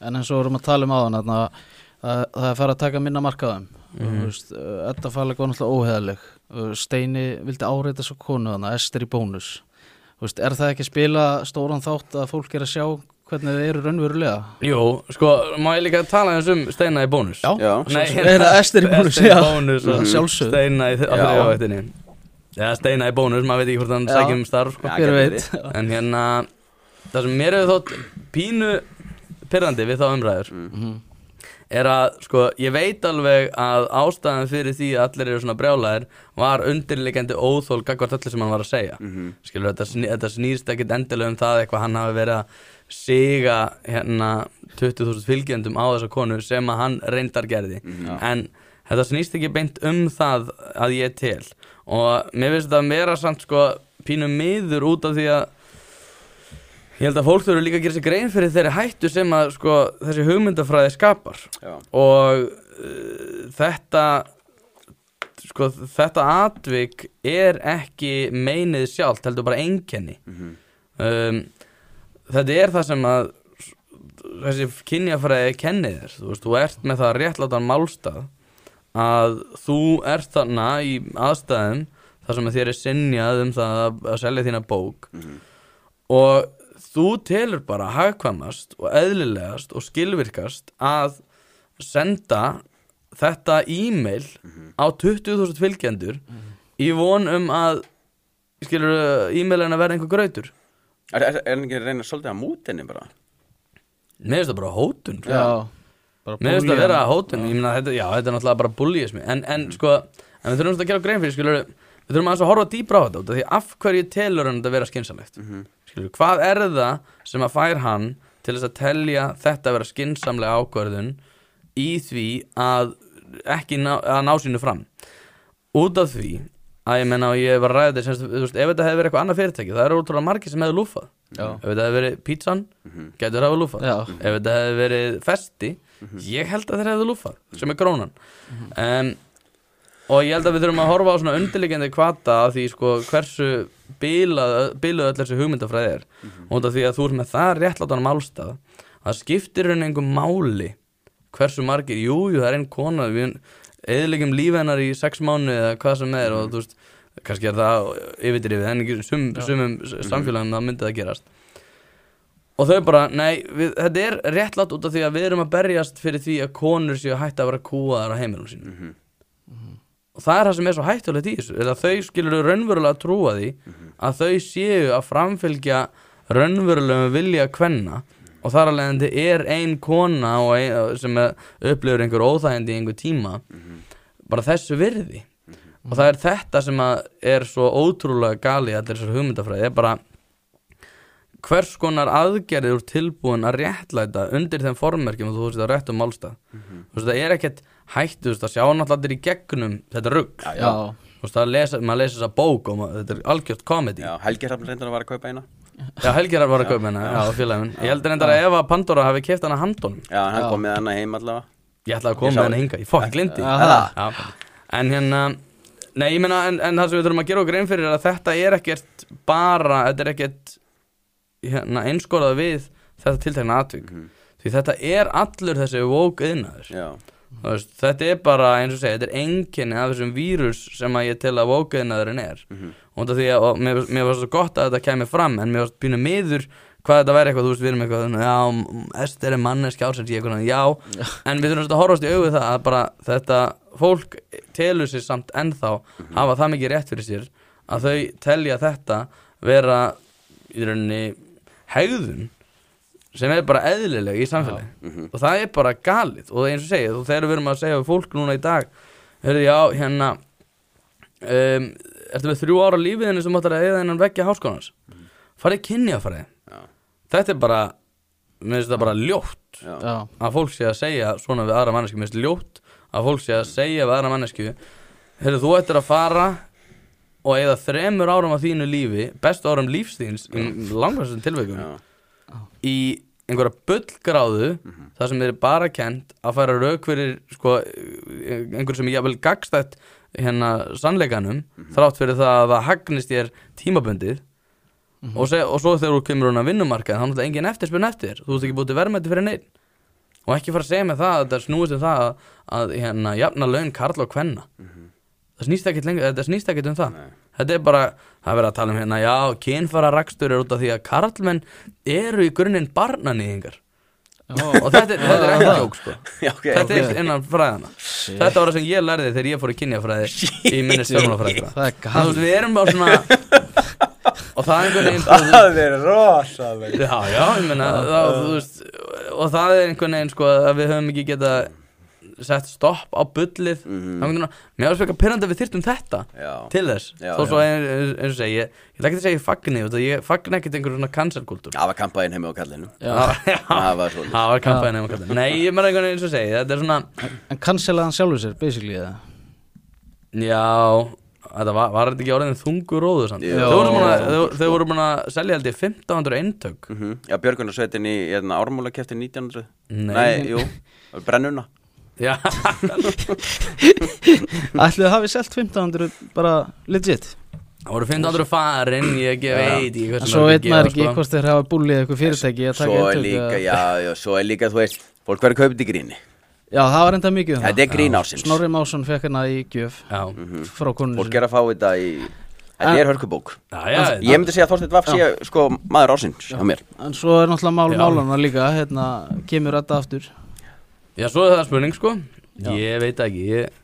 en eins og við erum að tala um áðan þarna, að það er farið að taka minna markaðum mm -hmm. Þetta fælega góð náttúrulega óheðaleg Steini vildi áreita svo konu þannig Ester í bónus veist, er það ekki að spila stóran þátt að fólk er að sjá hvernig þið eru raunverulega Jú, sko, má ég líka tala eins um Steina í bónus Já, Já, Nei, Er það Ester í bónus? Ester í bónus og Mhm. Steina í Já. þriðavættinni Já, Steina í bónus, maður veit ekki hvort hann Já. sækjum starf sko. Já, Hver gæti veit En hérna, það sem mér hefur þótt pínu pyrrandi við þá umræður Mhm. er að, sko, ég veit alveg að ástæðan fyrir því að allir eru svona brjálæðir var undirleikandi óþól gagvart öllu sem hann var að segja Mhm. skilur, þetta, sný, þetta snýst ekkit endilega um það eitthvað hann hafi verið að siga hérna 20.000 fylgjendum á þessa konu sem að hann reyndar gerði Mhm. en þetta snýst ekki beint um það að ég tel og mér finnst þetta að vera samt sko pínu miður út af því að ég held að fólk þurfa líka að gera sér grein fyrir þeirri hættu sem að sko þessi hugmyndafræði skapar. Já, og uh, þetta sko þetta atvik er ekki meinið sjálft heldur bara einkenni. Mhm. um, þetta er það sem að þessi kynjafræði kennið þér. Þú veist, þú ert með það réttlátan málstað að þú ert þarna í aðstæðum þar sem að þér er sinjað um það að, selja þína bók. Mhm. og þú telur bara hagkvæmast og eðlilegast og skilvirkast að senda þetta e-mail á 20.000 fylgjendur í von um að skilur e-mailin að vera einhver grautur Er, er, er hann ekki að reyna svolítið að múti henni bara? mér finnst það bara hótun sko. Já, bara mér finnst það búlía. vera hótun ég meina, þetta, já, þetta er náttúrulega bara bullyismi en, en sko, en við þurfum að gera grein fyrir skilur, við þurfum að horfa dýbra á þetta út af því af hverju telur hann þetta vera skynsamlegt Mhm. skilur, hvað er það sem að fær hann til þess að telja þetta að vera skynsamlega ákvörðun í því að ekki ná, að ná sínu fram út af því að ég menna og ég var að ræða þetta semst, þú veist, ef þetta hefði verið eitthvað annað fyrirtæki það eru útrúlega margir sem hefði lúfað Já. ef þetta hefði verið pizzan, Mhm. getur það hefði lúfað Já. ef þetta hefði verið festi ég held að þeir hefði lúfað sem er krónan um, og ég held að við þurfum að horfa á svona undirliggjandi kvata af því sko hversu bíluð öll þessi hugmyndafræði er. Og út af því að þú ert með það réttlátan málstað það skiptir henni einhver máli hversu margir, jú, jú, það er einn kona við eðilegjum líf hennar í sex mánu eða hvað sem er og þú veist kannski er það yfirdrifið en ekki sum, sumum samfélagum það myndi það gerast. Og þau bara, nei, við, þetta er réttlátt út af því að við erum að berjast fyrir því að konur séu hætt að vera kúaðar á heimilum sínum. Mhm. Og það er það sem er svo hættulegt í þessu að þau skilur raunverulega trúa því að þau séu að framfylgja raunverulegum vilja kvenna og þar alveg en þið er ein kona ein, sem upplifur einhver óþægindi í einhver tíma bara þessu virði. Og það er þetta sem að er svo ótrúlega gali allir þessar hugmyndafræði er bara hvers konar aðgerðir úr tilbúin að réttlæta undir þeim formmerkjum og þú veist að rétt um málstað? Þú veist það er ekkert hættu þú veist að sjá náttúrulega allir í gegnum þetta rugg Já, þú veist það lesa, maður lesa þessa bók og maður, þetta er algjört komedi Já, Helgi Hrafn reyndar að vara að kaupa eina. Já Helgirar var að kaupa hennar, já, félagin ég heldur reyndar að ef að Pandora hafi keft hana handónum Já, hann Já. kom með hana heim allavega. Ég ætlaði að koma með það. hinga, ég fokk glindi en hérna nei, ég meina, en, en það sem við þurfum að gera okkur einn fyrir er að þetta er ekkert bara þetta er ekkert hérna, einskorað við þetta tiltekna atvik. Því þetta er allur þessi veist, þetta er bara eins og segja, þetta er enginni af þessum vírus sem að ég tel að vókaðinaðurinn er. Mhm. og út af því að og mér, mér var svo gott að þetta kemur fram en mér var pínu miður hvað þetta væri eitthvað, þú veist, við erum eitthvað já, Ester er manneski eitthvað, já, en við þurfum að horfast í augu það að bara þetta fólk telur sér samt ennþá hafa það mikið rétt fyrir sér að þau telja þetta vera í rauninni hegðun sem er bara eðlileg í samfélagi. Mhm. og það er bara galið. Og eins og segja, og þegar við erum að segja við fólk núna í dag hörðu já, hérna um, ertu með þrjú ára lífiðinu sem áttar að eða innan veggja háskónans farið kynjafræði. Já, þetta er bara, mér finnst það bara ljótt já, já, að fólk sé að segja svona við aðra mannesku, mér finnst ljótt að fólk sé að segja við aðra mannesku hörðu þú ættir að fara og eða þremur árum af þínu lífi bestu árum lífsþíns í langvæmstum tilveikum já, í einhverja bullgráðu þar sem þeir eru bara kent að færa rauk fyrir sko, einhver sem ég jafnvel gagstætt hérna sannleikanum þrátt fyrir það að það hagnist þér tímabundið. Og, seg, og svo þegar þú kemur hún að vinnumarkað þá er náttúrulega engin eftirspunn eftir. Þú ert ekki búið til verðmætti fyrir neitt og ekki fara að segja mig það að þetta snúist um það að, að hérna, jafna laun karla og kvenna það snýst ekkit lengur, þetta snýst ekkit um það. Nei. þetta er bara, það er verið að tala um hérna já, kynfara rakstur er út af því að karlmenn eru í grunninn barnanýðingar og þetta, er- þetta er ekki tjók sko. Já, ok, þetta er innan fræðana þetta var það sem ég lærði þegar ég fór í kynjafræði í minni er veist, við erum bara svona og það er einhvern veginn Það er rosalega já, já, ég veist, og það er einhvern veginn sko að við höfum ekki geta sett stopp á bullið. Mm Mhm. mér var svona pyrrandi að við þyrftum þetta Já, til þess, Já, þó svo já. eins eins og segi ég, ætla ekki að segja fagni ég fagni ekkert einhverjum svona cancelkultúr það var kampaðinn heimi á kallinu. Það var var kampaðin um kallin Nei, ég meina einhvern veginn eins og segi, þetta er svona En cancelaði hann sjálfur sér, basically eða? Já, þetta var, var þetta ekki orðin þungur Jú. Þau voru búin að, selja held ég 1500 eintök. Mhm. Já, Björgunarsveitin í hérna, ármúla kefti 1900 Nei. Nei, jú, brennuna Ætluðu að hafi selt 1500 bara legit? Það voru 1500 farin, ég ekki veit ekki En svo veit maður ekki sko. hvort þeir hafa búlið eitthvað fyrirtæki Svo er líka, já, já, svo er líka, þú veist Fólk verður kaupið í gríni. Já, það var enda mikið um það. Þetta er grín ásins Snorri Másson fekk hérna í gjöf Já, frá konunni Fólk er að fá þetta í Þetta er hörkubók. Já, já Ég myndi segja að Þorsteinn Vaff sé sko maður ásins En svo er náttúrulega mál Já. Já, svo er það spurning sko. Ég veit ekki, ég